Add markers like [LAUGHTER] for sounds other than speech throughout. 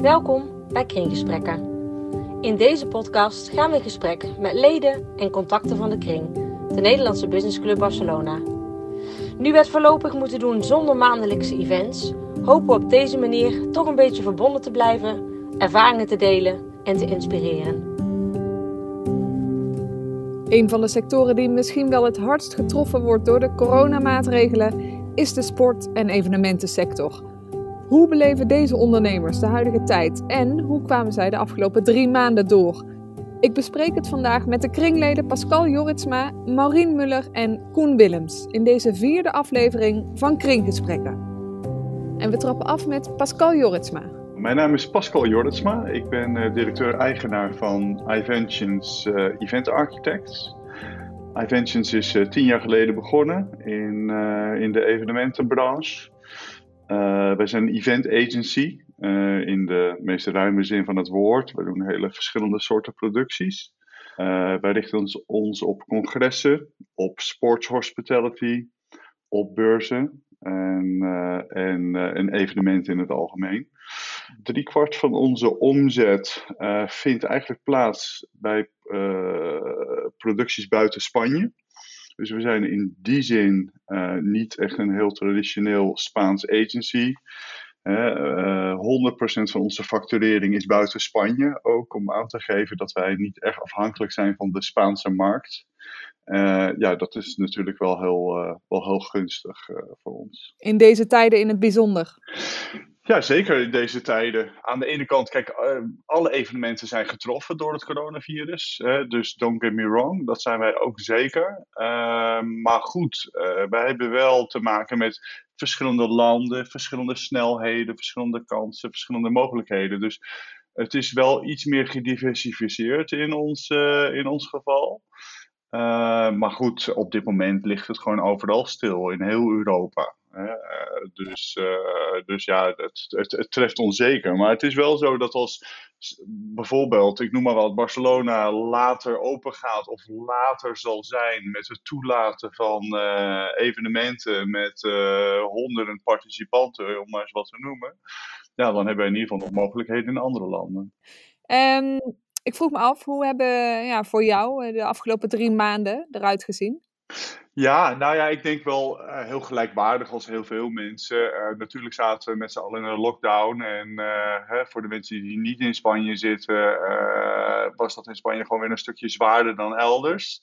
Welkom bij Kringgesprekken. In deze podcast gaan we in gesprek met leden en contacten van de Kring, de Nederlandse Business Club Barcelona. Nu we het voorlopig moeten doen zonder maandelijkse events, hopen we op deze manier toch een beetje verbonden te blijven, ervaringen te delen en te inspireren. Een van de sectoren die misschien wel het hardst getroffen wordt door de coronamaatregelen is de sport- en evenementensector. Hoe beleven deze ondernemers de huidige tijd en hoe kwamen zij de afgelopen drie maanden door? Ik bespreek het vandaag met de kringleden Pascal Joritsma, Maureen Muller en Koen Willems in deze vierde aflevering van Kringgesprekken. En we trappen af met Pascal Joritsma. Mijn naam is Pascal Joritsma. Ik ben uh, directeur-eigenaar van Iventions uh, Event Architects. Iventions is uh, tien jaar geleden begonnen in, in de evenementenbranche. Wij zijn een event agency in de meest ruime zin van het woord. We doen hele verschillende soorten producties. wij richten ons, ons op congressen, op sports hospitality, op beurzen en, en, en evenementen in het algemeen. Drie kwart van onze omzet vindt eigenlijk plaats bij producties buiten Spanje. Dus we zijn in die zin uh, niet echt een heel traditioneel Spaans agency. 100% van onze facturering is buiten Spanje. Ook om aan te geven dat wij niet echt afhankelijk zijn van de Spaanse markt. ja, dat is natuurlijk wel heel, wel heel gunstig voor ons. In deze tijden in het bijzonder. Ja, zeker in deze tijden. Aan de ene kant, kijk, uh, alle evenementen zijn getroffen door het coronavirus. Dus don't get me wrong, dat zijn wij ook zeker. Uh, maar goed, wij hebben wel te maken met verschillende landen, verschillende snelheden, verschillende kansen, verschillende mogelijkheden. Dus het is wel iets meer gediversifieerd in ons, in ons geval. Maar goed, op dit moment ligt het gewoon overal stil in heel Europa. Uh, dus, uh, dus ja, het, het, het, treft ons zeker. Maar het is wel zo dat als bijvoorbeeld, ik noem maar wat, Barcelona later open gaat of later zal zijn met het toelaten van uh, evenementen met honderden participanten, om maar eens wat te noemen. Ja, dan hebben we in ieder geval nog mogelijkheden in andere landen. Um, ik vroeg me af, hoe hebben ja, voor jou de afgelopen drie maanden eruit gezien? Ja, nou ja, ik denk wel uh, heel gelijkwaardig als heel veel mensen. Uh, natuurlijk zaten we met z'n allen in een lockdown. En hè, voor de mensen die niet in Spanje zitten, was dat in Spanje gewoon weer een stukje zwaarder dan elders.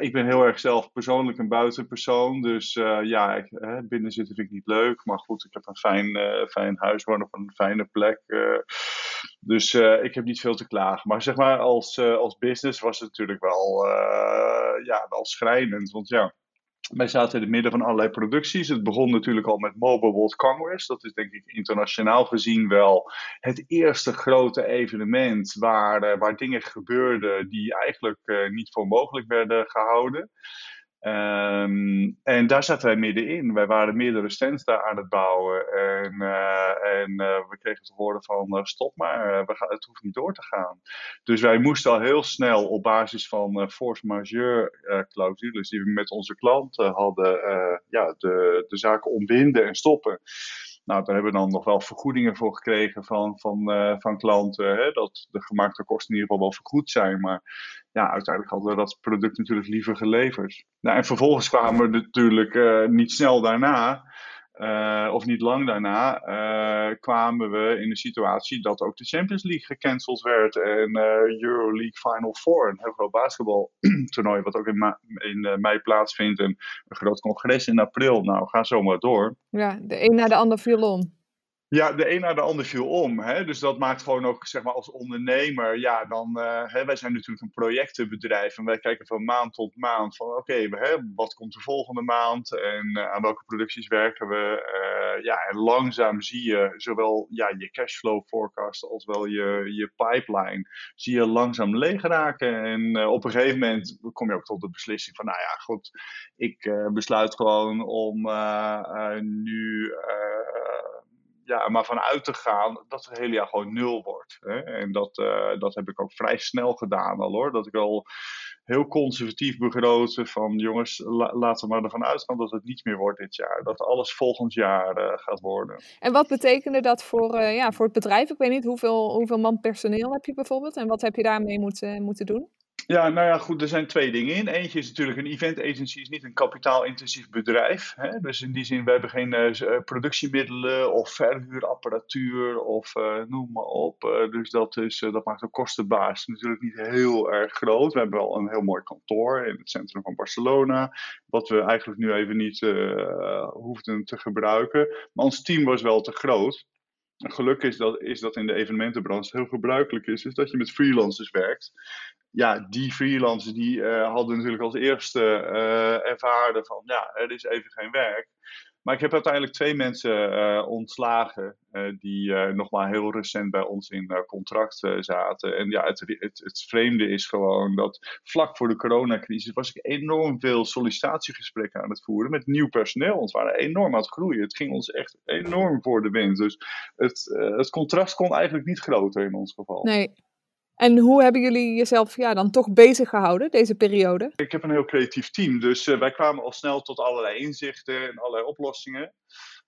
Ik ben heel erg zelf persoonlijk een buitenpersoon. Dus ja, ik, binnen zitten vind ik niet leuk. Maar goed, ik heb een fijn, fijn huis wonen op een fijne plek. Dus uh, ik heb niet veel te klagen. Maar zeg maar, als, uh, als business was het natuurlijk wel, uh, ja, wel schrijnend. Want ja, wij zaten in het midden van allerlei producties. Het begon natuurlijk al met Mobile World Congress. Dat is denk ik internationaal gezien wel het eerste grote evenement waar, waar dingen gebeurden die eigenlijk niet voor mogelijk werden gehouden. Um, en daar zaten wij middenin. Wij waren meerdere stands daar aan het bouwen. En, uh, en uh, we kregen te horen van uh, stop maar, we het hoeft niet door te gaan. Dus wij moesten al heel snel op basis van force majeure clausules die we met onze klanten hadden, ja, de, de zaken ontbinden en stoppen. Nou, daar hebben we dan nog wel vergoedingen voor gekregen van, van, uh, van klanten. Hè, dat de gemaakte kosten in ieder geval wel vergoed zijn. Maar ja, uiteindelijk hadden we dat product natuurlijk liever geleverd. Nou, en vervolgens kwamen we natuurlijk uh, niet snel daarna uh, of niet lang daarna, uh, kwamen we in de situatie dat ook de Champions League gecanceld werd en uh, Euroleague Final Four, een heel groot basketbaltoernooi, wat ook in, in mei plaatsvindt, en een groot congres in april. Nou, ga zo maar door. Ja, de een na de ander viel om. Ja, de een naar de ander viel om. Hè? Dus dat maakt gewoon ook, zeg maar, als ondernemer, ja, dan, uh, hè, wij zijn natuurlijk een projectenbedrijf en wij kijken van maand tot maand van, oké, okay, wat komt de volgende maand en uh, aan welke producties werken we? Uh, ja, en langzaam zie je zowel ja, je cashflow forecast als wel je, je pipeline, zie je langzaam leeg raken. En op een gegeven moment kom je ook tot de beslissing van, nou ja, goed, ik besluit gewoon om nu ja, maar vanuit te gaan dat het hele jaar gewoon nul wordt. Hè? En dat, uh, dat heb ik ook vrij snel gedaan al hoor. Dat ik al heel conservatief begroten van jongens, laten we maar ervan uitgaan dat het niet meer wordt dit jaar. Dat alles volgend jaar gaat worden. En wat betekende dat voor, ja, voor het bedrijf? Ik weet niet, hoeveel, hoeveel man personeel heb je bijvoorbeeld? En wat heb je daarmee moeten, moeten doen? Ja, nou ja, goed, er zijn twee dingen in. Eentje is natuurlijk een event agency is niet een kapitaalintensief bedrijf. Hè? Dus in die zin, we hebben geen uh, productiemiddelen of verhuurapparatuur of uh, noem maar op. Dus dat, is, dat maakt de kostenbaas natuurlijk niet heel erg groot. We hebben wel een heel mooi kantoor in het centrum van Barcelona, wat we eigenlijk nu even niet hoefden te gebruiken. Maar ons team was wel te groot. Geluk is dat, is dat in de evenementenbranche heel gebruikelijk is, is dat je met freelancers werkt ja, die freelancers die uh, hadden natuurlijk als eerste uh, ervaren van ja, er is even geen werk. Maar ik heb uiteindelijk twee mensen uh, ontslagen die nog maar heel recent bij ons in contract zaten. En ja, het, het, het, vreemde is gewoon dat vlak voor de coronacrisis was ik enorm veel sollicitatiegesprekken aan het voeren met nieuw personeel. We waren enorm aan het groeien. Het ging ons echt enorm voor de wind. Dus het, het contrast kon eigenlijk niet groter in ons geval. Nee, en hoe hebben jullie jezelf ja, dan toch bezig gehouden deze periode? Ik heb een heel creatief team, dus uh, wij kwamen al snel tot allerlei inzichten en allerlei oplossingen.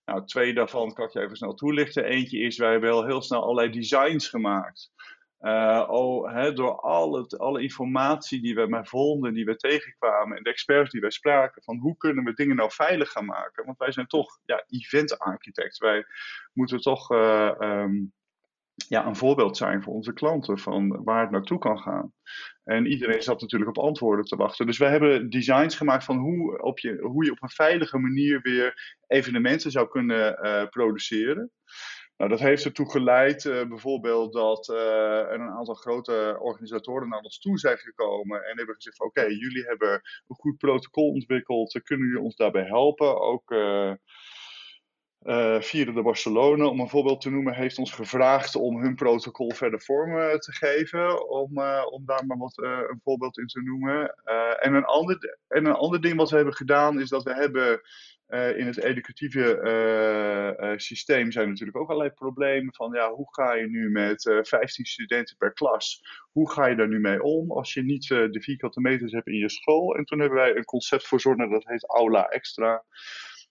Nou, twee daarvan kan ik je even snel toelichten. Eentje is, wij hebben wel heel snel allerlei designs gemaakt. Oh, hè, door alle, alle informatie die we maar vonden, die we tegenkwamen en de experts die wij spraken, van hoe kunnen we dingen nou veilig gaan maken? Want wij zijn toch ja, event-architects. Wij moeten toch uh, um, ja, een voorbeeld zijn voor onze klanten van waar het naartoe kan gaan. En iedereen zat natuurlijk op antwoorden te wachten. Dus we hebben designs gemaakt van hoe, op je, hoe je op een veilige manier weer evenementen zou kunnen uh, produceren. Nou, dat heeft ertoe geleid uh, bijvoorbeeld dat er een aantal grote organisatoren naar ons toe zijn gekomen en hebben gezegd: Oké, jullie hebben een goed protocol ontwikkeld, kunnen jullie ons daarbij helpen? Ook uh, Vieren de Barcelona, om een voorbeeld te noemen, heeft ons gevraagd om hun protocol verder vorm uh, te geven. Om, uh, om daar maar wat een voorbeeld in te noemen. en, een ander, en een ander ding wat we hebben gedaan is dat we hebben in het educatieve systeem zijn natuurlijk ook allerlei problemen. Van ja, hoe ga je nu met 15 studenten per klas? Hoe ga je daar nu mee om als je niet de vierkante meters hebt in je school? En toen hebben wij een concept verzonnen dat heet Aula Extra.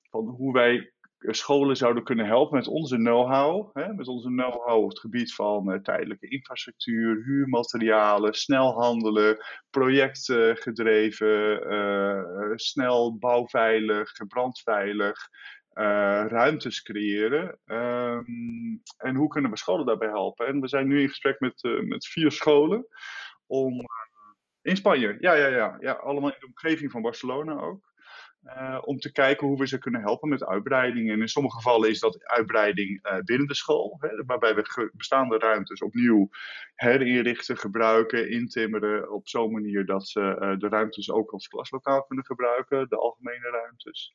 Van hoe wij scholen zouden kunnen helpen met onze know-how. Met onze know-how op het gebied van uh, tijdelijke infrastructuur, huurmaterialen, snel handelen, projectgedreven, uh, snel bouwveilig, brandveilig. Ruimtes creëren. Um, en hoe kunnen we scholen daarbij helpen? En we zijn nu in gesprek met, met vier scholen om. in Spanje, ja, ja, ja, ja. Allemaal in de omgeving van Barcelona ook. Uh, om te kijken hoe we ze kunnen helpen met uitbreiding. En in sommige gevallen is dat uitbreiding uh, binnen de school, hè, waarbij we bestaande ruimtes opnieuw herinrichten, gebruiken, intimmeren op zo'n manier dat ze uh, de ruimtes ook als klaslokaal kunnen gebruiken, de algemene ruimtes.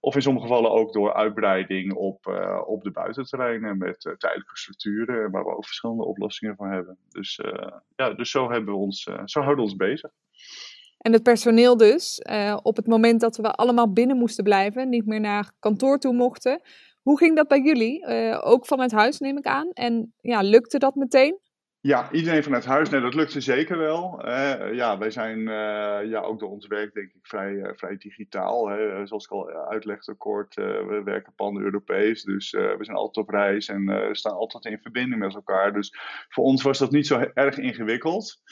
Of in sommige gevallen ook door uitbreiding op, op de buitenterreinen met tijdelijke structuren, waar we ook verschillende oplossingen voor hebben. Dus, ja, dus zo, hebben we ons, zo houden we ons bezig. En het personeel dus, uh, op het moment dat we allemaal binnen moesten blijven, niet meer naar kantoor toe mochten. Hoe ging dat bij jullie? Uh, ook vanuit huis neem ik aan. En ja, lukte dat meteen? Ja, iedereen vanuit huis. Nee, dat lukte zeker wel. Uh, ja, wij zijn ja, ook door ons werk denk ik vrij, vrij digitaal. Hè. Zoals ik al uitlegde kort, we werken pan-Europees. Dus we zijn altijd op reis en staan altijd in verbinding met elkaar. Dus voor ons was dat niet zo erg ingewikkeld.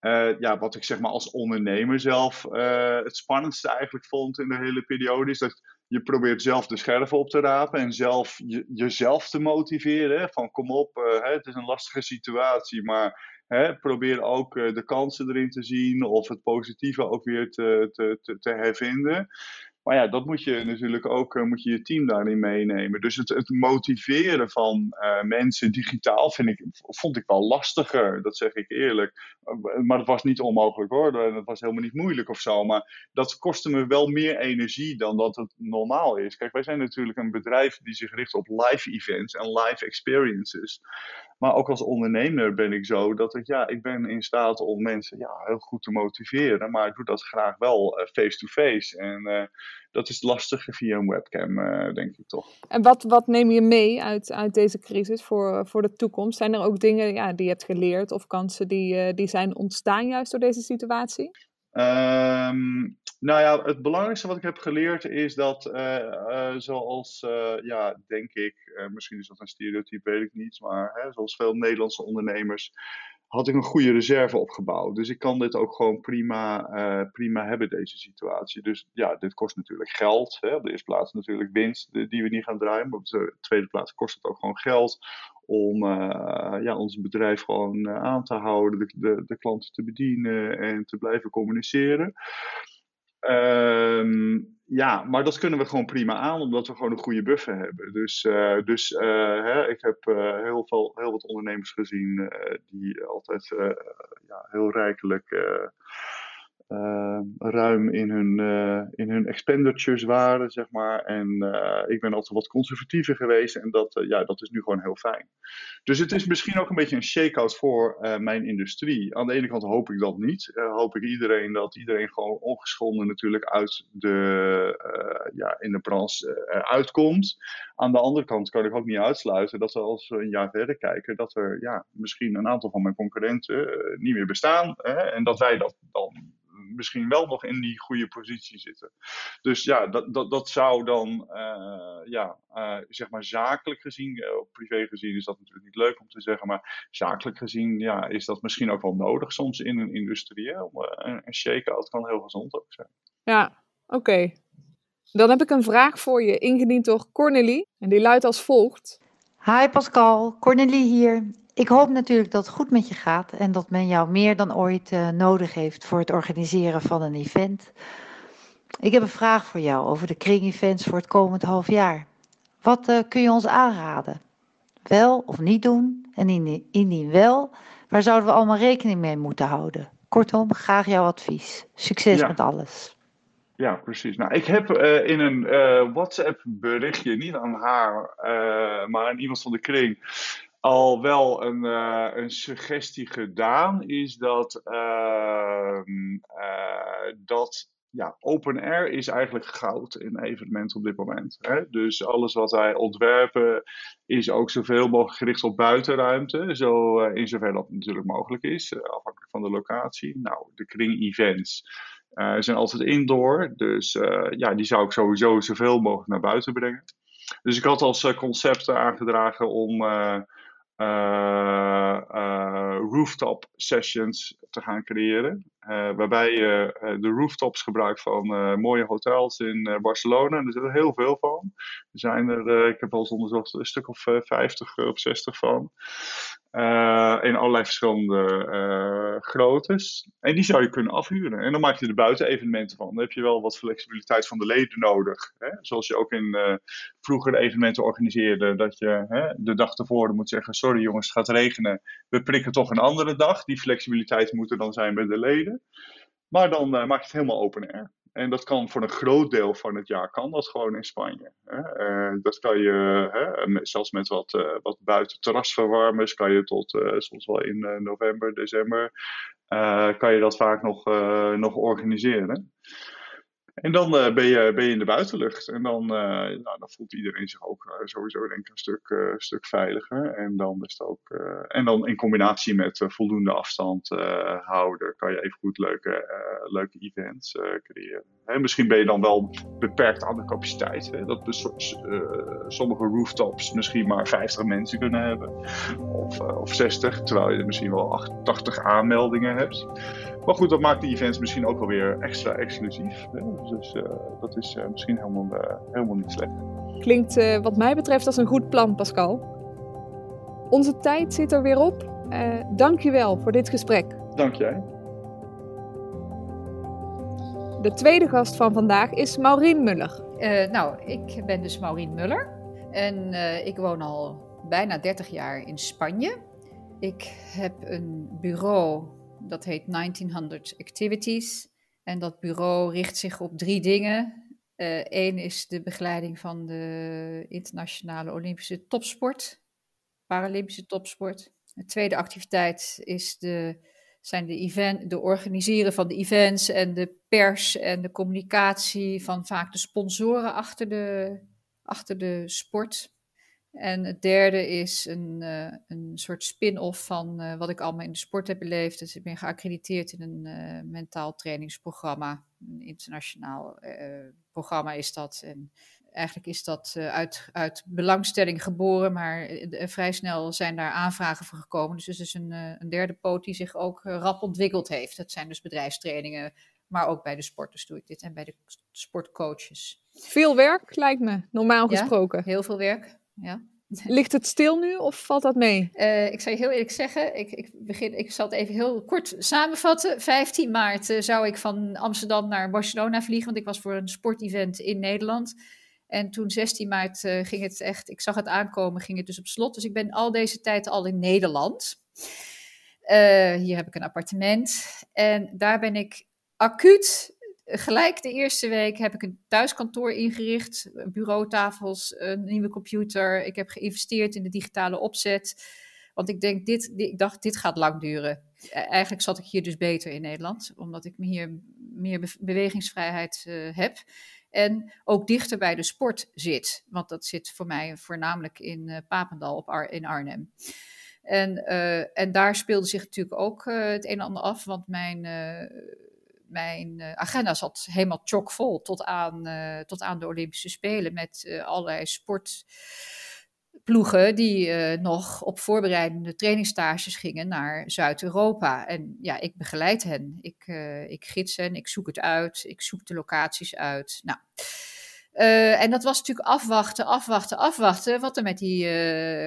Uh, ja, wat ik zeg maar als ondernemer zelf uh, het spannendste eigenlijk vond in de hele periode, is dat je probeert zelf de scherven op te rapen en zelf je, jezelf te motiveren. Van kom op, uh, hè, het is een lastige situatie, maar hè, probeer ook de kansen erin te zien of het positieve ook weer te, te, te, te hervinden. Maar ja, dat moet je natuurlijk ook uh, moet je, je team daarin meenemen. Dus het, het motiveren van uh, mensen digitaal vind ik, vond ik wel lastiger. Dat zeg ik eerlijk. Uh, maar het was niet onmogelijk hoor. Het was helemaal niet moeilijk of zo. Maar dat kostte me wel meer energie dan dat het normaal is. Kijk, wij zijn natuurlijk een bedrijf die zich richt op live events en live experiences. Maar ook als ondernemer ben ik zo dat ik, ja, ik ben in staat om mensen ja, heel goed te motiveren. Maar ik doe dat graag wel face-to-face. -face. En dat is lastiger via een webcam, uh, denk ik toch. En wat, wat neem je mee uit, uit deze crisis voor, voor de toekomst? Zijn er ook dingen ja, die je hebt geleerd of kansen die, die zijn ontstaan juist door deze situatie? Ehm, nou ja, het belangrijkste wat ik heb geleerd is dat, uh, zoals, uh, ja, denk ik, misschien is dat een stereotype, weet ik niet, maar hè, zoals veel Nederlandse ondernemers, had ik een goede reserve opgebouwd. Dus ik kan dit ook gewoon prima, prima hebben, deze situatie. Dus ja, dit kost natuurlijk geld. Hè. Op de eerste plaats natuurlijk winst die we niet gaan draaien. Maar op de tweede plaats kost het ook gewoon geld om ja, ons bedrijf gewoon aan te houden, de, de, de, klanten te bedienen en te blijven communiceren. Um, ja, maar dat kunnen we gewoon prima aan, omdat we gewoon een goede buffer hebben. Dus, uh, dus hè, ik heb heel, veel, heel wat ondernemers gezien die altijd ja, heel rijkelijk uh, ruim in hun, uh, in hun expenditures waren, zeg maar. En uh, ik ben altijd wat conservatiever geweest en dat, ja, dat is nu gewoon heel fijn. Dus het is misschien ook een beetje een shake-out voor mijn industrie. Aan de ene kant hoop ik dat niet. hoop ik iedereen dat iedereen gewoon ongeschonden natuurlijk uit de, ja, in de branche uitkomt. Aan de andere kant kan ik ook niet uitsluiten dat we als we een jaar verder kijken, dat er ja, misschien een aantal van mijn concurrenten niet meer bestaan. Hè, en dat wij dat dan misschien wel nog in die goede positie zitten. Dus ja, dat, dat, dat zou dan, uh, ja, uh, zeg maar zakelijk gezien, uh, privé gezien is dat natuurlijk niet leuk om te zeggen, maar zakelijk gezien ja, is dat misschien ook wel nodig soms in een industrie. Hè? een, een shake-out kan heel gezond ook zijn. Ja, oké. Dan heb ik een vraag voor je, ingediend door Cornelie. En die luidt als volgt. Hi Pascal, Cornelie hier. Ik hoop natuurlijk dat het goed met je gaat en dat men jou meer dan ooit uh, nodig heeft voor het organiseren van een event. Ik heb een vraag voor jou over de kring-events voor het komend half jaar. Wat uh, kun je ons aanraden? Wel of niet doen? En indien wel, waar zouden we allemaal rekening mee moeten houden? Kortom, graag jouw advies. Succes met alles. Ja, precies. Nou, ik heb uh, in een WhatsApp-berichtje, niet aan haar, maar aan iemand van de kring, al wel een, uh, een suggestie gedaan, is dat, uh, uh, dat ja, open air is eigenlijk goud in evenementen op dit moment. Hè? Dus alles wat wij ontwerpen is ook zoveel mogelijk gericht op buitenruimte, zo, in zover dat natuurlijk mogelijk is, afhankelijk van de locatie. Nou, de kring events. zijn altijd indoor, dus ja, die zou ik sowieso zoveel mogelijk naar buiten brengen. Dus ik had als concept aangedragen om rooftop sessions te gaan creëren. Uh, waarbij je de rooftops gebruikt van mooie hotels in Barcelona. En er zitten heel veel van. Er zijn er, ik heb al eens onderzocht, een stuk of 50 of 60 van. Uh, in allerlei verschillende uh, groottes. En die zou je kunnen afhuren. En dan maak je er buitenevenementen van. Dan heb je wel wat flexibiliteit van de leden nodig. Hè? Zoals je ook in uh, vroegere evenementen organiseerde. Dat je hè, de dag tevoren moet zeggen: Sorry jongens, het gaat regenen. We prikken toch een andere dag. Die flexibiliteit moet er dan zijn bij de leden. Maar dan maak je het helemaal open air. En dat kan voor een groot deel van het jaar kan dat gewoon in Spanje. Hè. Uh, dat kan je, hè, zelfs met wat, uh, wat buiten terrasverwarmers, kan je tot uh, soms wel in november, december, kan je dat vaak nog, nog organiseren. En dan uh, ben, je, ben je in de buitenlucht. En dan, uh, nou, dan voelt iedereen zich ook uh, sowieso denk ik een stuk, stuk veiliger. En dan, is ook, en dan in combinatie met voldoende afstand houden, kan je even goed leuke, leuke events creëren. Hè, misschien ben je dan wel beperkt aan de capaciteit. Hè, dat sommige rooftops misschien maar 50 mensen kunnen hebben. Of, of 60, terwijl je misschien wel 88 aanmeldingen hebt. Maar goed, dat maakt die events misschien ook wel weer extra exclusief. Dus uh, dat is uh, misschien helemaal, uh, helemaal niet slecht. Klinkt wat mij betreft als een goed plan, Pascal. Onze tijd zit er weer op. Dank je wel voor dit gesprek. Dank jij. De tweede gast van vandaag is Maureen Muller. nou, ik ben dus Maureen Muller. En ik woon al bijna 30 jaar in Spanje. Ik heb een bureau dat heet 1900 Activities. En dat bureau richt zich op drie dingen. Eén uh, is de begeleiding van de internationale Olympische topsport, Paralympische topsport. De tweede activiteit is de, zijn de, event, de organiseren van de events en de pers en de communicatie van vaak de sponsoren achter de, achter de sport. En het derde is een, uh, een soort spin-off van uh, wat ik allemaal in de sport heb beleefd. Dus ik ben geaccrediteerd in een uh, mentaal trainingsprogramma. Een internationaal programma is dat. En eigenlijk is dat uit, uit belangstelling geboren, maar vrij snel zijn daar aanvragen voor gekomen. Dus het is een, een derde poot die zich ook rap ontwikkeld heeft. Dat zijn dus bedrijfstrainingen, maar ook bij de sporters doe ik dit en bij de sportcoaches. Veel werk lijkt me, normaal gesproken. Ja, heel veel werk ja. Ligt het stil nu of valt dat mee? Uh, ik zou je heel eerlijk zeggen, ik, ik, begin, ik zal het even heel kort samenvatten. 15 maart uh, zou ik van Amsterdam naar Barcelona vliegen, want ik was voor een sportevent in Nederland. En toen 16 maart uh, ging het echt, ik zag het aankomen, ging het dus op slot. Dus ik ben al deze tijd al in Nederland. hier heb ik een appartement en daar ben ik acuut gelijk de eerste week heb ik een thuiskantoor ingericht, bureautafels, een nieuwe computer. Ik heb geïnvesteerd in de digitale opzet. Want ik denk, dit, ik dacht, dit gaat lang duren. E, eigenlijk zat ik hier dus beter in Nederland, omdat ik hier meer bewegingsvrijheid uh, heb. En ook dichter bij de sport zit. Want dat zit voor mij voornamelijk in uh, Papendal op in Arnhem. En, uh, en daar speelde zich natuurlijk ook het een en ander af. Want mijn mijn uh, agenda zat helemaal chockvol tot aan, uh, tot aan de Olympische Spelen met uh, allerlei sportploegen die nog op voorbereidende trainingstages gingen naar Zuid-Europa. En ja, ik begeleid hen, ik, ik gids hen, ik zoek het uit, ik zoek de locaties uit. Nou, en dat was natuurlijk afwachten, afwachten, afwachten wat er met die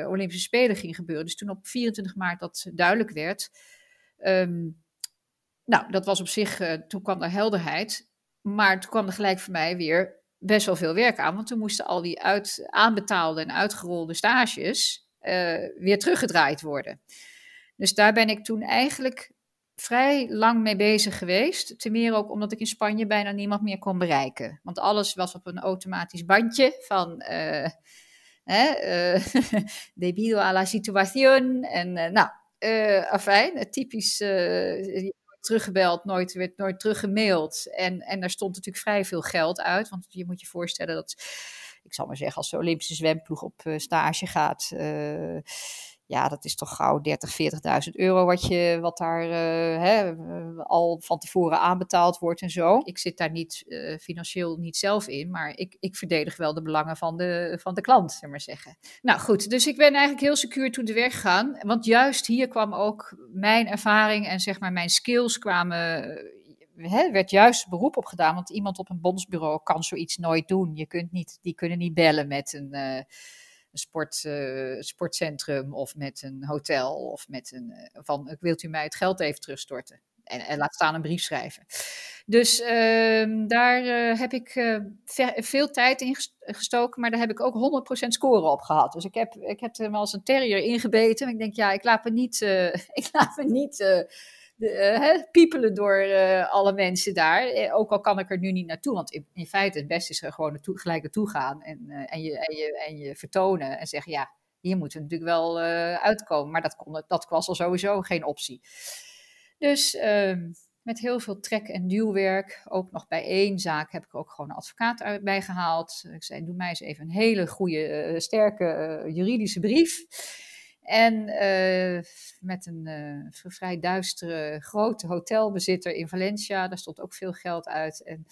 Olympische Spelen ging gebeuren. Dus toen op 24 maart dat duidelijk werd, um, nou, dat was op zich, uh, toen kwam er helderheid. Maar toen kwam er gelijk voor mij weer best wel veel werk aan. Want toen moesten al die uit, aanbetaalde en uitgerolde stages uh, weer teruggedraaid worden. Dus daar ben ik toen eigenlijk vrij lang mee bezig geweest. Ten meer ook omdat ik in Spanje bijna niemand meer kon bereiken. Want alles was op een automatisch bandje van... Uh, eh, [LAUGHS] debido a la situación. En nou, afijn, typisch teruggebeld, nooit, werd nooit teruggemaild. En, en daar stond natuurlijk vrij veel geld uit. Want je moet je voorstellen dat, ik zal maar zeggen, als de Olympische zwemploeg op uh, stage gaat. Uh, ja, dat is toch gauw 30, 40.000 euro wat, je, wat daar uh, hè, al van tevoren aanbetaald wordt en zo. Ik zit daar niet uh, financieel niet zelf in, maar ik, ik verdedig wel de belangen van de, van de klant, zeg maar zeggen. Nou goed, dus ik ben eigenlijk heel secuur toen te werk gegaan. Want juist hier kwam ook mijn ervaring en zeg maar mijn skills kwamen He, werd juist beroep op gedaan. Want iemand op een bondsbureau kan zoiets nooit doen. Je kunt niet, die kunnen niet bellen met een, een sport, uh, sportcentrum of met een hotel of met een uh, van wilt u mij het geld even terugstorten? En, en laat staan een brief schrijven. Dus uh, daar uh, heb ik veel tijd in gestoken, maar daar heb ik ook 100% score op gehad. Dus ik heb, ik heb hem als een terrier ingebeten. En ik denk, ja, ik laat me niet, [LAUGHS] ik laat me niet uh, piepelen door uh, alle mensen daar. Eh, ook al kan ik er nu niet naartoe. Want in, feite het beste is gewoon gelijk naartoe gaan. En, en, je, en, je, en je vertonen. En zeggen, ja, hier moeten we natuurlijk wel uitkomen. Maar dat, kon, dat was al sowieso geen optie. Dus ehm, met heel veel trek- en duwwerk. Ook nog bij één zaak heb ik ook gewoon een advocaat bij gehaald. Ik zei, doe mij eens even een hele goede, sterke juridische brief. En uh, met een uh, vrij duistere grote hotelbezitter in Valencia. Daar stond ook veel geld uit. En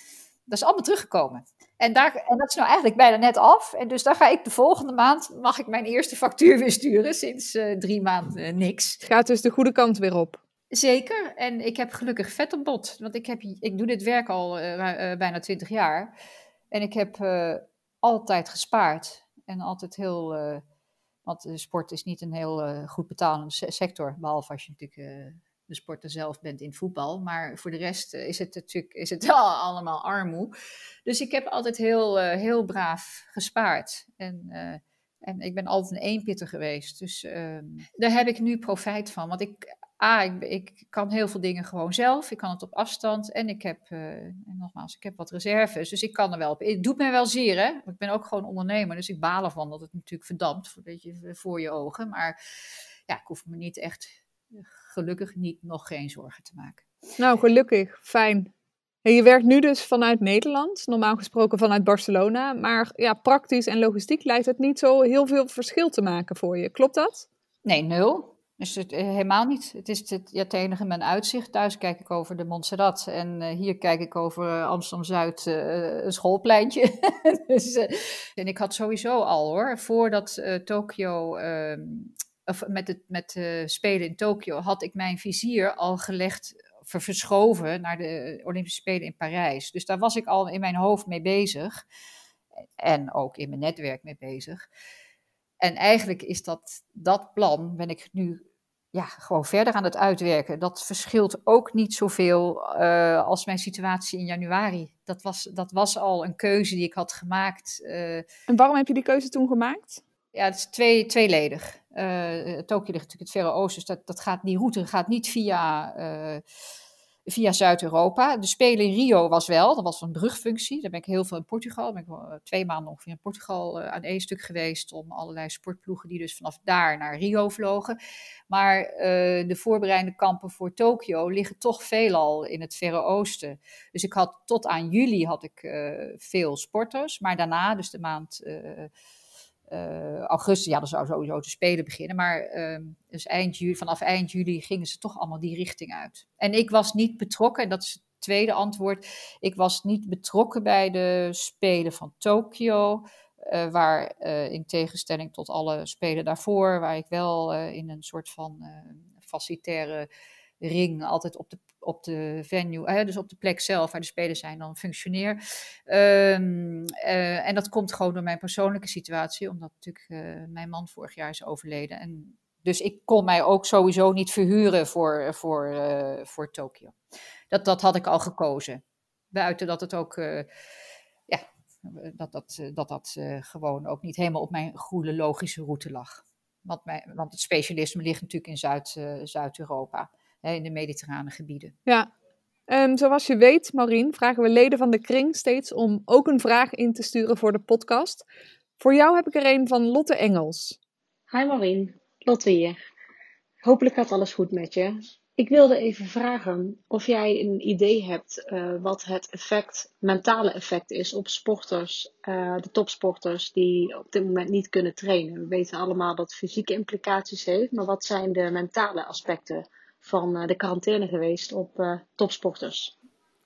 dat is allemaal teruggekomen. En, daar, en dat is nou eigenlijk bijna net af. En dus daar ga ik de volgende maand, mag ik mijn eerste factuur weer sturen. Sinds uh, drie maanden niks. Gaat dus de goede kant weer op. Zeker. En ik heb gelukkig vet op bot. Want ik, heb, ik doe dit werk al bijna twintig jaar. En ik heb altijd gespaard. En altijd heel want sport is niet een heel uh, goed betalende sector, behalve als je natuurlijk uh, de sporter zelf bent in voetbal. Maar voor de rest uh, is het natuurlijk is het [LAUGHS] allemaal armoe. Dus ik heb altijd heel, heel braaf gespaard. En, en ik ben altijd een eenpitter geweest. Dus ehm, daar heb ik nu profijt van. Want ik, ah, ik, ik, kan heel veel dingen gewoon zelf. Ik kan het op afstand. En ik heb, uh, en nogmaals, ik heb wat reserves. Dus ik kan er wel op. Het doet mij wel zeer, hè. Ik ben ook gewoon ondernemer. Dus ik baal ervan dat het natuurlijk verdampt. Voor je ogen. Maar ja, ik hoef me niet echt, gelukkig niet, nog geen zorgen te maken. Nou, gelukkig. Fijn. je werkt nu dus vanuit Nederland, normaal gesproken vanuit Barcelona. Maar ja, praktisch en logistiek lijkt het niet zo heel veel verschil te maken voor je. Klopt dat? Nee, nul. Dus het, eh, helemaal niet. Het is het, ja, het mijn uitzicht. Thuis kijk ik over de Montserrat en uh, hier kijk ik over Amsterdam-Zuid uh, een schoolpleintje. [LAUGHS] dus, en ik had sowieso al hoor, voordat Tokio, ehm, of met het met, Spelen in Tokio, had ik mijn vizier al gelegd verschoven naar de Olympische Spelen in Parijs. Dus daar was ik al in mijn hoofd mee bezig. En ook in mijn netwerk mee bezig. En eigenlijk is dat, dat plan, ben ik nu ja, gewoon verder aan het uitwerken. Dat verschilt ook niet zoveel uh, als mijn situatie in januari. Dat was, dat was al een keuze die ik had gemaakt. Uh, en waarom heb je die keuze toen gemaakt? Ja, het is twee, tweeledig. Uh, Tokio ligt natuurlijk het Verre Oosten, dus dat, dat gaat, die route gaat niet via via Zuid-Europa. De Spelen in Rio was wel, dat was een brugfunctie. Daar ben ik heel veel in Portugal. ben ik eh, twee maanden ongeveer in Portugal uh, aan één stuk geweest. Om allerlei sportploegen die dus vanaf daar naar Rio vlogen. Maar uh, de voorbereidende kampen voor Tokio liggen toch veelal in het Verre Oosten. Dus ik had tot aan juli had ik veel sporters. Maar daarna, dus de maand augustus, ja, dan zou sowieso te spelen beginnen. Maar uh, dus eind juli, vanaf eind juli gingen ze toch allemaal die richting uit. En ik was niet betrokken, en dat is het tweede antwoord. Ik was niet betrokken bij de Spelen van Tokio. Uh, waar uh, in tegenstelling tot alle spelen daarvoor, waar ik wel in een soort van facilitaire ring altijd op de, op de venue, hè, dus op de plek zelf waar de spelers zijn, dan functioneer. Um, uh, en dat komt gewoon door mijn persoonlijke situatie, omdat natuurlijk uh, mijn man vorig jaar is overleden. En dus ik kon mij ook sowieso niet verhuren voor, voor, voor Tokio. Dat, dat had ik al gekozen. Buiten dat het ook, ja, dat dat, dat, dat gewoon ook niet helemaal op mijn goede logische route lag. Want, mijn, want het specialisme ligt natuurlijk in Zuid, Zuid-Europa in de mediterrane gebieden. Ja, um, zoals je weet, Marien, vragen we leden van de kring steeds om ook een vraag in te sturen voor de podcast. Voor jou heb ik er een van Lotte Engels. Hi Marien, Lotte hier. Hopelijk gaat alles goed met je. Ik wilde even vragen of jij een idee hebt uh, wat het effect, mentale effect is op sporters, uh, de topsporters die op dit moment niet kunnen trainen. We weten allemaal dat het fysieke implicaties heeft, maar wat zijn de mentale aspecten van eh, de quarantaine geweest op uh, topsporters?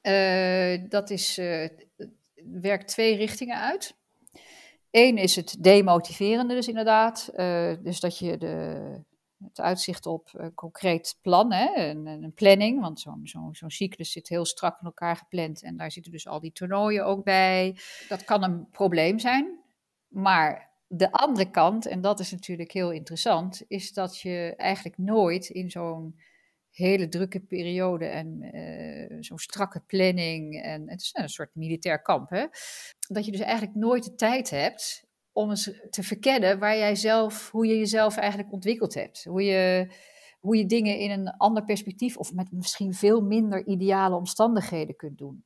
Uh, dat is, werkt twee richtingen uit. Eén is het demotiverende, dus inderdaad. dus dat je de, het uitzicht op een concreet plan, hè, een, een planning, want zo'n zo, zo cyclus zit heel strak in elkaar gepland en daar zitten dus al die toernooien ook bij. Dat kan een probleem zijn, maar de andere kant, en dat is natuurlijk heel interessant, is dat je eigenlijk nooit in zo'n hele drukke periode en uh, zo'n strakke planning. En het is een soort militair kamp, hè? Dat je dus eigenlijk nooit de tijd hebt om eens te verkennen waar jij zelf, hoe je jezelf eigenlijk ontwikkeld hebt. Hoe je, hoe je dingen in een ander perspectief of met misschien veel minder ideale omstandigheden kunt doen.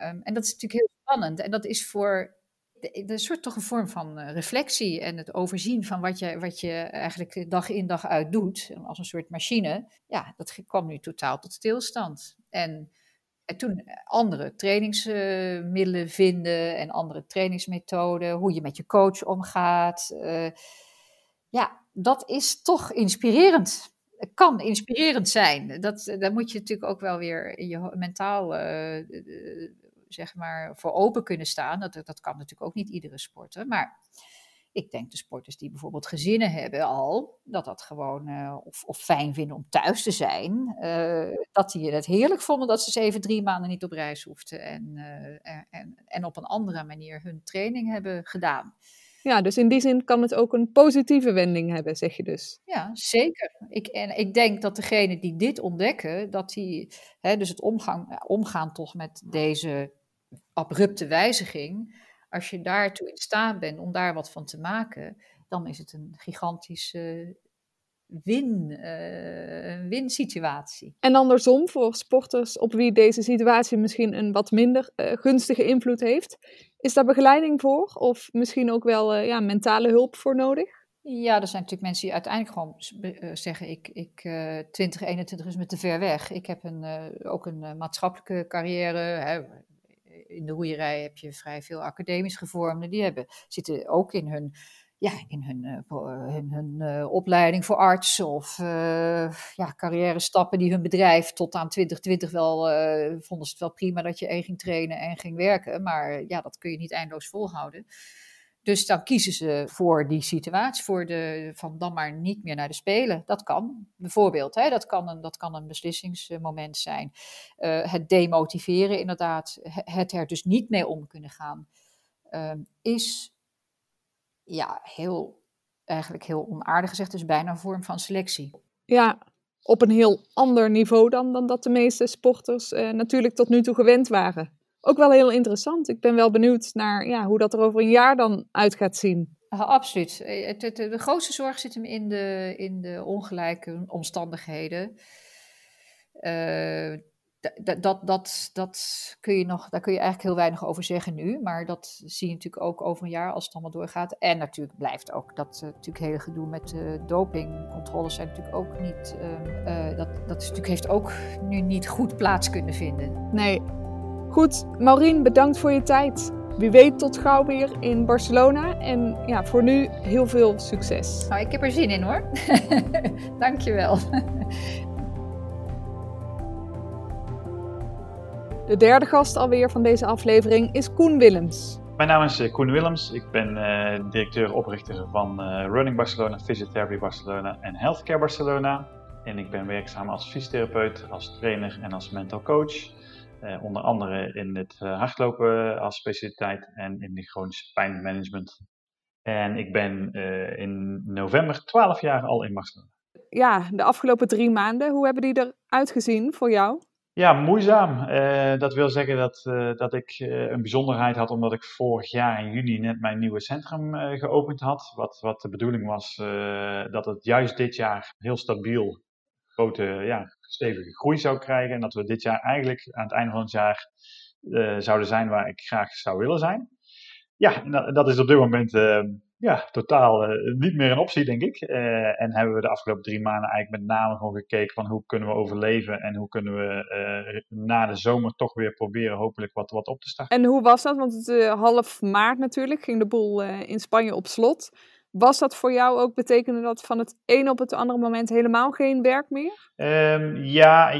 Um, en dat is natuurlijk heel spannend. En dat is voor is soort toch een vorm van eh, reflectie en het overzien van wat je, wat je eigenlijk dag in dag uit doet, als een soort machine, ja, dat kwam nu totaal tot stilstand. En, en toen andere trainingsmiddelen vinden en andere trainingsmethoden, hoe je met je coach omgaat. Uh, ja, dat is toch inspirerend. Het kan inspirerend zijn. Dat, daar moet je natuurlijk ook wel weer in je mentaal zeg maar, voor open kunnen staan. Dat, dat kan natuurlijk ook niet iedere sporter. Maar ik denk de sporters die bijvoorbeeld gezinnen hebben al, dat dat gewoon, uh, of, of, fijn vinden om thuis te zijn, uh, dat die het heerlijk vonden dat ze eens even drie maanden niet op reis hoefden en, uh, en, en op een andere manier hun training hebben gedaan. Ja, dus in die zin kan het ook een positieve wending hebben, zeg je dus. Ja, zeker. Ik, en ik denk dat degenen die dit ontdekken, dat die, hè, dus het omgang, omgaan toch met deze abrupte wijziging, als je daartoe in staat bent om daar wat van te maken, dan is het een gigantische win, uh, win-situatie. En andersom, voor sporters op wie deze situatie misschien een wat minder uh, gunstige invloed heeft, is daar begeleiding voor of misschien ook wel uh, ja, mentale hulp voor nodig? Ja, er zijn natuurlijk mensen die uiteindelijk gewoon zeggen: ik, ik uh, 2021 is me te ver weg. Ik heb een, ook een maatschappelijke carrière. Hè. In de roeierij heb je vrij veel academisch gevormden. Die hebben, zitten ook in hun ja, in hun, uh, hun, hun uh, opleiding voor arts of ja, carrière stappen die hun bedrijf tot aan 2020 wel, vonden ze het wel prima dat je één ging trainen en ging werken. Maar ja, dat kun je niet eindeloos volhouden. Dus dan kiezen ze voor die situatie, voor de, van dan maar niet meer naar de Spelen. Dat kan, bijvoorbeeld. Hè, dat, kan een, dat kan een beslissingsmoment zijn. het demotiveren, inderdaad, het er dus niet mee om kunnen gaan, is ja, heel, eigenlijk heel onaardig gezegd, dus bijna een vorm van selectie. Ja, op een heel ander niveau dan, dan dat de meeste sporters eh, natuurlijk tot nu toe gewend waren. Ook wel heel interessant. Ik ben wel benieuwd naar ja, hoe dat er over een jaar dan uit gaat zien. absoluut. Eh, de grootste zorg zit hem in de, in de ongelijke omstandigheden. Uh, dat, dat, dat, dat kun je nog, daar kun je eigenlijk heel weinig over zeggen nu. Maar dat zie je natuurlijk ook over een jaar als het allemaal doorgaat. En natuurlijk blijft ook dat uh, natuurlijk hele gedoe met uh, dopingcontroles zijn natuurlijk ook niet. Uh, dat, dat natuurlijk, heeft ook nu niet goed plaats kunnen vinden. Nee. Goed, Maureen, bedankt voor je tijd. Wie weet tot gauw weer in Barcelona. En ja, voor nu heel veel succes. Nou, ik heb er zin in hoor. [LAUGHS] Dankjewel. De derde gast alweer van deze aflevering is Koen Willems. Mijn naam is eh, Koen Willems. Ik ben uh, directeur-oprichter van uh, Running Barcelona, Physiotherapy Barcelona en Healthcare Barcelona. En ik ben werkzaam als fysiotherapeut, als trainer en als mental coach. Uh, onder andere in het hardlopen als specialiteit en in de chronische pijnmanagement. En ik ben in november 12 jaar al in Barcelona. Ja, de afgelopen drie maanden, hoe hebben die eruit gezien voor jou? Ja, moeizaam. Dat wil zeggen dat, dat ik een bijzonderheid had omdat ik vorig jaar in juni net mijn nieuwe centrum geopend had. Wat, wat de bedoeling was dat het juist dit jaar heel stabiel grote, ja, stevige groei zou krijgen. En dat we dit jaar eigenlijk aan het einde van het jaar zouden zijn waar ik graag zou willen zijn. Ja, dat, is op dit moment ja, totaal uh, niet meer een optie, denk ik. En hebben we de afgelopen drie maanden eigenlijk met name gewoon gekeken van hoe kunnen we overleven en hoe kunnen we na de zomer toch weer proberen hopelijk wat, wat op te starten. En hoe was dat? Want het, half maart natuurlijk ging de boel in Spanje op slot. Was dat voor jou ook, betekende dat van het een op het andere moment helemaal geen werk meer? Um, ja,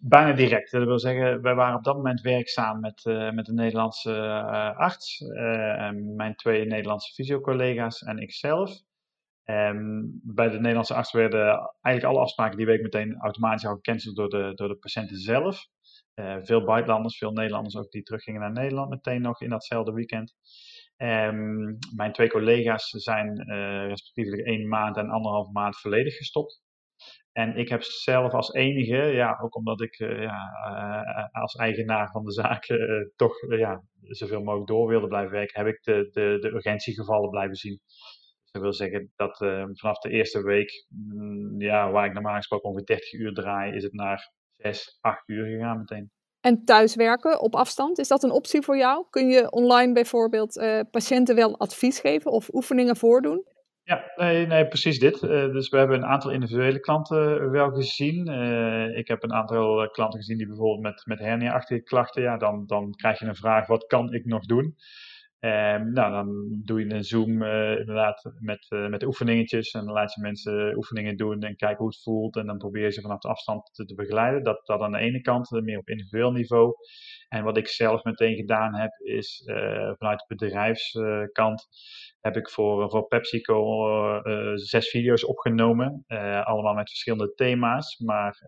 bijna direct. Dat wil zeggen, wij waren op dat moment werkzaam met, uh, met een Nederlandse uh, arts, uh, mijn twee Nederlandse fysiocollega's en ikzelf. Um, bij de Nederlandse arts werden eigenlijk alle afspraken die week meteen automatisch al gecanceld door de, door de patiënten zelf. veel buitenlanders, veel Nederlanders ook die teruggingen naar Nederland meteen nog in datzelfde weekend. Um, mijn twee collega's zijn uh, respectievelijk één maand en anderhalf maand volledig gestopt. En ik heb zelf als enige, ja, ook omdat ik uh, ja, uh, als eigenaar van de zaak toch ja, zoveel mogelijk door wilde blijven werken, heb ik de, de, de urgentiegevallen blijven zien. Dus dat wil zeggen dat vanaf de eerste week, mm, ja, waar ik normaal gesproken ongeveer 30 uur draai, is het naar 6, 8 uur gegaan meteen. En thuiswerken op afstand, is dat een optie voor jou? Kun je online bijvoorbeeld uh, patiënten wel advies geven of oefeningen voordoen? Ja, nee, nee precies dit. Uh, dus we hebben een aantal individuele klanten wel gezien. Uh, ik heb een aantal klanten gezien die bijvoorbeeld met, met hernia-achtige klachten, ja, dan, dan krijg je een vraag, wat kan ik nog doen? Um, nou, dan doe je een Zoom uh, inderdaad met, uh, met oefeningetjes. En laat je mensen oefeningen doen en kijken hoe het voelt. En dan probeer je ze vanaf de afstand te, begeleiden. Dat, dat aan de ene kant, uh, meer op individueel niveau. En wat ik zelf meteen gedaan heb, is vanuit de bedrijfskant heb ik voor, voor PepsiCo zes video's opgenomen. allemaal met verschillende thema's. Maar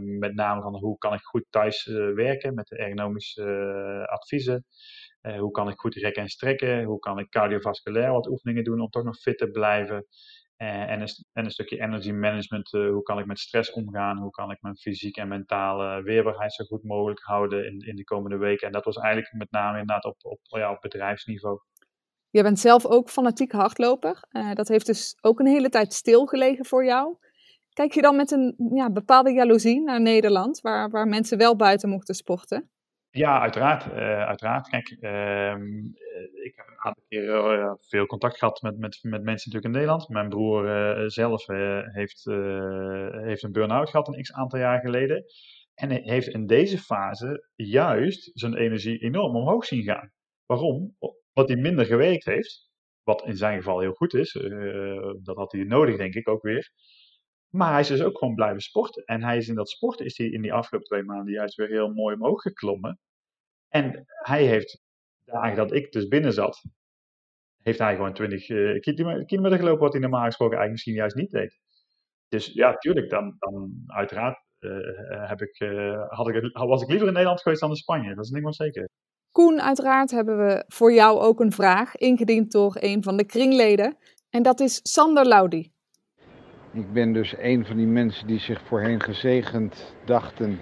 met name van hoe kan ik goed thuis werken met de ergonomische adviezen. Uh, hoe kan ik goed rekken en strekken? Hoe kan ik cardiovasculair wat oefeningen doen om toch nog fit te blijven? Uh, en, een, en, een, stukje energy management. Uh, hoe kan ik met stress omgaan? Hoe kan ik mijn fysiek en mentale weerbaarheid zo goed mogelijk houden in, in de komende weken? En dat was eigenlijk met name inderdaad op, op, op bedrijfsniveau. Je bent zelf ook fanatiek hardloper. dat heeft dus ook een hele tijd stilgelegen voor jou. Kijk je dan met een ja, bepaalde jaloezie naar Nederland, waar, waar mensen wel buiten mochten sporten? Ja, uiteraard. Uh, uiteraard. Kijk, ehm, ik heb een aantal keer veel contact gehad met, met, met mensen natuurlijk in Nederland. Mijn broer zelf heeft, heeft een burn-out gehad een x aantal jaar geleden. En heeft in deze fase juist zijn energie enorm omhoog zien gaan. Waarom? Omdat hij minder gewerkt heeft. Wat in zijn geval heel goed is. dat had hij nodig, denk ik ook weer. Maar hij is dus ook gewoon blijven sporten. En hij is in dat sporten is hij in die afgelopen twee maanden juist weer heel mooi omhoog geklommen. En hij heeft, dagen dat ik dus binnen zat, heeft hij gewoon 20 uh, kilometer gelopen, wat hij normaal gesproken eigenlijk misschien juist niet deed. Dus ja, tuurlijk, dan, dan uiteraard uh, heb ik, uh, had ik, was ik liever in Nederland geweest dan in Spanje. Dat is niet meer zeker. Koen, uiteraard hebben we voor jou ook een vraag, ingediend door een van de kringleden. En dat is Sander Laudi. Ik ben dus een van die mensen die zich voorheen gezegend dachten,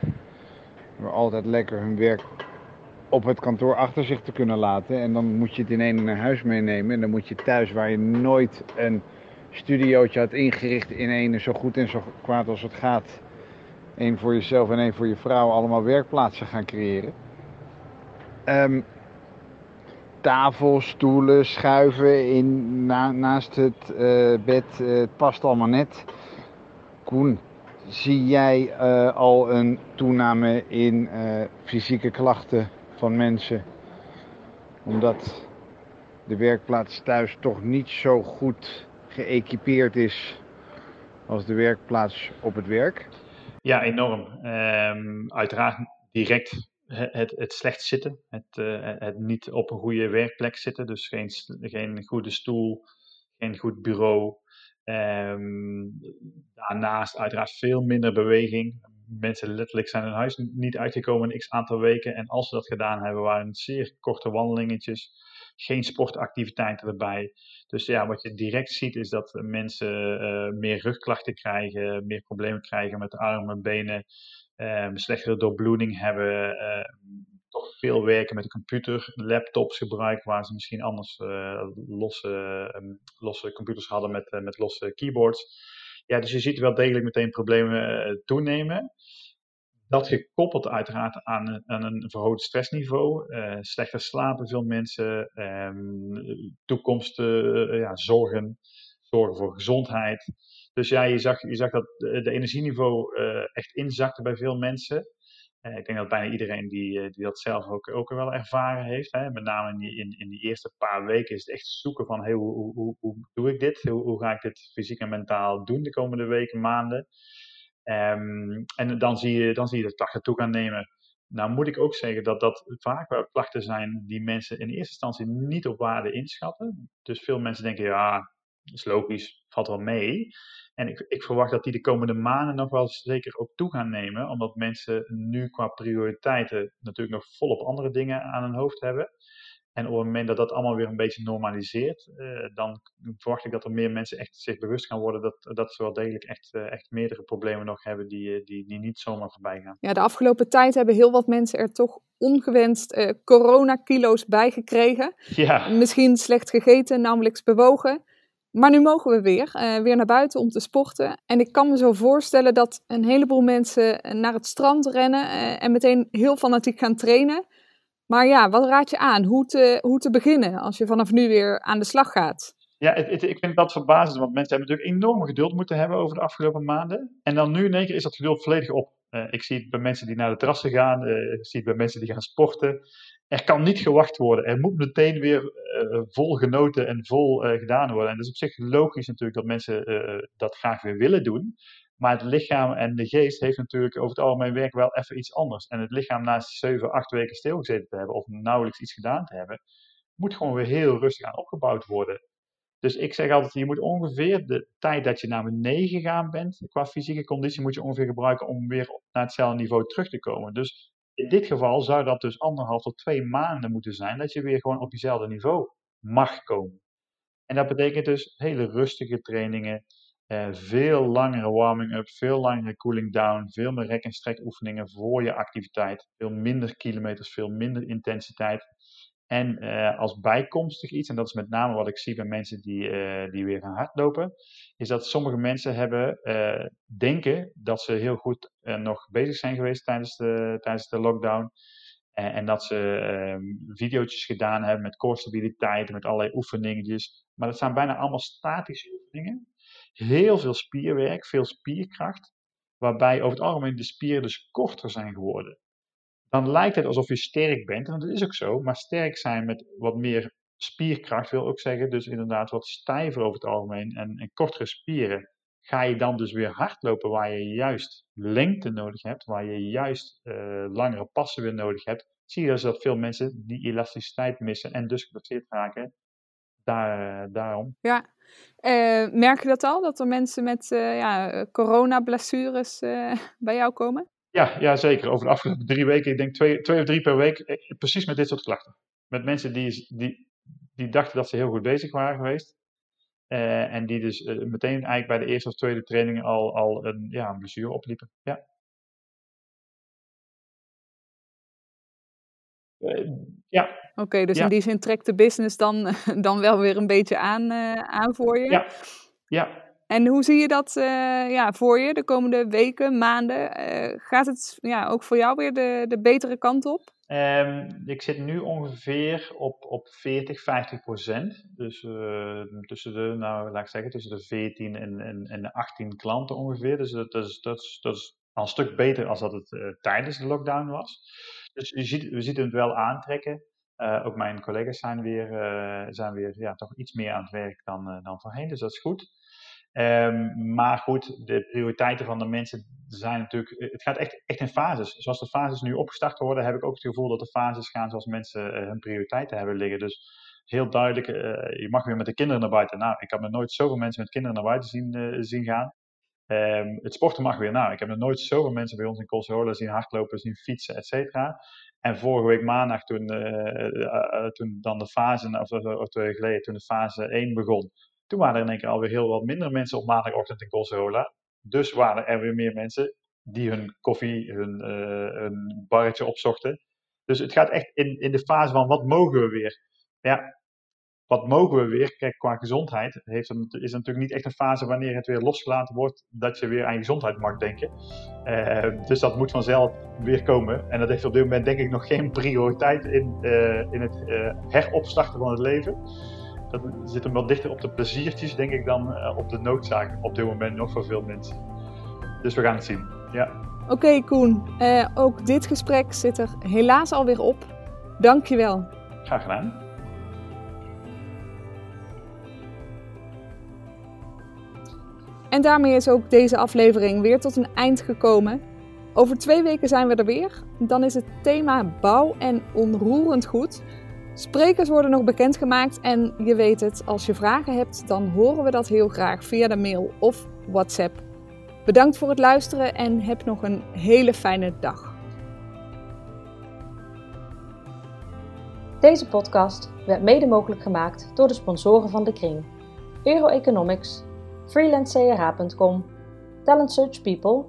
maar altijd lekker hun werk op het kantoor achter zich te kunnen laten. En dan moet je het in een naar huis meenemen. En dan moet je thuis, waar je nooit een studiootje had ingericht in een zo goed en zo kwaad als het gaat. één voor jezelf en één voor je vrouw, allemaal werkplaatsen gaan creëren. Um, tafel, stoelen, schuiven in, naast het uh, bed. Uh, het past allemaal net. Koen, zie jij uh, al een toename in fysieke klachten van mensen? Omdat de werkplaats thuis toch niet zo goed geëquipeerd is als de werkplaats op het werk? Ja, enorm. Um, uiteraard direct het, het slecht zitten, het, uh, het niet op een goede werkplek zitten, dus geen, geen goede stoel, geen goed bureau. Um, daarnaast uiteraard veel minder beweging. Mensen letterlijk zijn hun huis niet uitgekomen in x aantal weken. En als ze dat gedaan hebben, waren het zeer korte wandelingetjes. Geen sportactiviteiten erbij. Dus ja, wat je direct ziet is dat mensen uh, meer rugklachten krijgen, meer problemen krijgen met armen, en benen um, slechtere doorbloeding hebben, uh, toch veel werken met de computer, laptops gebruiken waar ze misschien anders uh, losse, um, losse computers hadden met, uh, met losse keyboards. Ja, dus je ziet wel degelijk meteen problemen toenemen. Dat gekoppeld uiteraard aan, aan een verhoogd stressniveau, slechter slapen veel mensen, um, ja, zorgen, zorgen voor gezondheid. Dus ja, je zag, je zag dat de energieniveau uh, echt inzakte bij veel mensen. Uh, ik denk dat bijna iedereen die, uh, die dat zelf ook, ook wel ervaren heeft. Hè. Met name in die, in, die eerste paar weken is het echt zoeken van hey, hoe, hoe, hoe, doe ik dit? Hoe, ga ik dit fysiek en mentaal doen de komende weken, maanden? Um, en dan zie, je, dan zie je de klachten toe gaan nemen. Nou moet ik ook zeggen dat dat vaak wel klachten zijn die mensen in eerste instantie niet op waarde inschatten. Dus veel mensen denken, ja, is logisch, valt wel mee. En ik, ik, verwacht dat die de komende maanden nog wel zeker ook toe gaan nemen, omdat mensen nu qua prioriteiten natuurlijk nog volop andere dingen aan hun hoofd hebben. En op het moment dat dat allemaal weer een beetje normaliseert, eh, dan verwacht ik dat er meer mensen echt zich bewust gaan worden dat, dat ze wel degelijk echt, uh, echt meerdere problemen nog hebben die, eh, die, die niet zomaar voorbij gaan. Ja, de afgelopen tijd hebben heel wat mensen er toch ongewenst uh, coronakilo's bij gekregen. Ja. Misschien slecht gegeten, namelijk bewogen. Maar nu mogen we weer, uh, weer naar buiten om te sporten. En ik kan me zo voorstellen dat een heleboel mensen naar het strand rennen uh, en meteen heel fanatiek gaan trainen. Maar ja, wat raad je aan? Hoe te, hoe te beginnen als je vanaf nu weer aan de slag gaat? Ja, ik vind dat verbazend, want mensen hebben natuurlijk enorm geduld moeten hebben over de afgelopen maanden. En dan nu in één keer is dat geduld volledig op. Ik zie het bij mensen die naar de terrassen gaan, ik zie het bij mensen die gaan sporten er kan niet gewacht worden. Er moet meteen weer uh, vol genoten en vol uh, gedaan worden. En dat is op zich logisch natuurlijk dat mensen uh, dat graag weer willen doen. Maar het lichaam en de geest heeft natuurlijk over het algemeen werk wel even iets anders. En het lichaam na 7, 8 weken stilgezeten te hebben of nauwelijks iets gedaan te hebben, moet gewoon weer heel rustig aan opgebouwd worden. Dus ik zeg altijd, je moet ongeveer de tijd dat je naar beneden gegaan bent, qua fysieke conditie, moet je ongeveer gebruiken om weer naar hetzelfde niveau terug te komen. Dus in dit geval zou dat dus anderhalf tot twee maanden moeten zijn, dat je weer gewoon op jezelfde niveau mag komen. En dat betekent dus hele rustige trainingen, eh, veel langere warming-up, veel langere cooling down, veel meer rek- en strek oefeningen voor je activiteit, veel minder kilometers, veel minder intensiteit. En uh, als bijkomstig iets, en dat is met name wat ik zie bij mensen die, uh, die weer gaan hardlopen, is dat sommige mensen hebben, uh, denken dat ze heel goed nog bezig zijn geweest tijdens de, tijdens de lockdown. En, dat ze um, video's gedaan hebben met core stabiliteit, met allerlei oefeningetjes. Maar dat zijn bijna allemaal statische oefeningen. Heel veel spierwerk, veel spierkracht. Waarbij over het algemeen de spieren dus korter zijn geworden. Dan lijkt het alsof je sterk bent, en dat is ook zo. Maar sterk zijn met wat meer spierkracht wil ook zeggen, dus inderdaad wat stijver over het algemeen en, en kortere spieren. Ga je dan dus weer hardlopen waar je juist lengte nodig hebt, waar je juist uh, langere passen weer nodig hebt, zie je dus dat veel mensen die elasticiteit missen en dus geblesseerd raken. Daar, uh, daarom. Ja, uh, merk je dat al, dat er mensen met ja, coronablessures [LAUGHS] bij jou komen? Ja, ja, zeker. Over de afgelopen drie weken, ik denk twee, twee of drie per week, precies met dit soort klachten. Met mensen die, die, die dachten dat ze heel goed bezig waren geweest. Uh, en die dus uh, meteen eigenlijk bij de eerste of tweede training al, al een, ja, een blessure opliepen. Ja. Uh, ja. Oké, okay, dus ja. in die zin trekt de business dan, [LAUGHS] dan wel weer een beetje aan, aan voor je. Ja. ja. En hoe zie je dat ja, voor je de komende weken, maanden? gaat het ja, ook voor jou weer de, de betere kant op? Um, ik zit nu ongeveer op, op 40, 50 procent. Dus uh, tussen de, nou laat ik zeggen, tussen de 14 en, en, en de 18 klanten ongeveer. Dus dat, is, dat, is, al een stuk beter dan dat het tijdens de lockdown was. Dus je ziet, we zien het wel aantrekken. Ook mijn collega's zijn weer, zijn weer ja, toch iets meer aan het werk dan, dan voorheen, dus dat is goed. Um, maar goed, de prioriteiten van de mensen zijn natuurlijk. Het gaat echt, echt in fases. Zoals de fases nu opgestart worden, heb ik ook het gevoel dat de fases gaan zoals mensen uh, hun prioriteiten hebben liggen. Dus heel duidelijk, uh, je mag weer met de kinderen naar buiten. Nou, ik heb nog nooit zoveel mensen met kinderen naar buiten zien, zien gaan. Um, het sporten mag weer. Nou, ik heb nog nooit zoveel mensen bij ons in Colserola zien hardlopen, zien fietsen, et cetera. En vorige week maandag, toen, toen dan de fase, of, of twee geleden, toen de fase 1 begon, toen waren er in één keer alweer heel wat minder mensen op maandagochtend in Colserola. Dus waren er weer meer mensen die hun koffie, hun, uh, barretje opzochten. Dus het gaat echt in, in de fase van wat mogen we weer? Ja, wat mogen we weer? Kijk, qua gezondheid heeft het, is natuurlijk niet echt een fase wanneer het weer losgelaten wordt dat je weer aan je gezondheid mag denken. Uh, dus dat moet vanzelf weer komen. En dat heeft op dit moment denk ik nog geen prioriteit in, uh, in het heropstarten van het leven dat zit hem wel dichter op de pleziertjes, denk ik, dan uh, op de noodzaak op dit moment nog voor veel mensen. Dus we gaan het zien. Ja. Oké, okay, Koen. Uh, ook dit gesprek zit er helaas alweer op. Dankjewel. Graag gedaan. En daarmee is ook deze aflevering weer tot een eind gekomen. Over twee weken zijn we er weer. Dan is het thema bouw en onroerend goed. Sprekers worden nog bekendgemaakt en je weet het, als je vragen hebt, dan horen we dat heel graag via de mail of WhatsApp. Bedankt voor het luisteren en heb nog een hele fijne dag. Deze podcast werd mede mogelijk gemaakt door de sponsoren van de Kring: Euroeconomics, freelancecra.com, Talent Search People,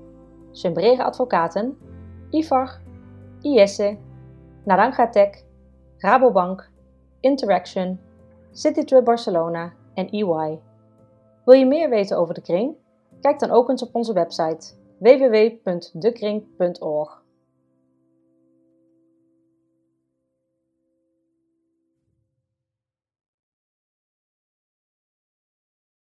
Sembrere Advocaten, IFAR, IESSE, Naranja Tech Rabobank, Interaction, Citytrip Barcelona en EY. Wil je meer weten over de kring? Kijk dan ook eens op onze website www.dekring.org.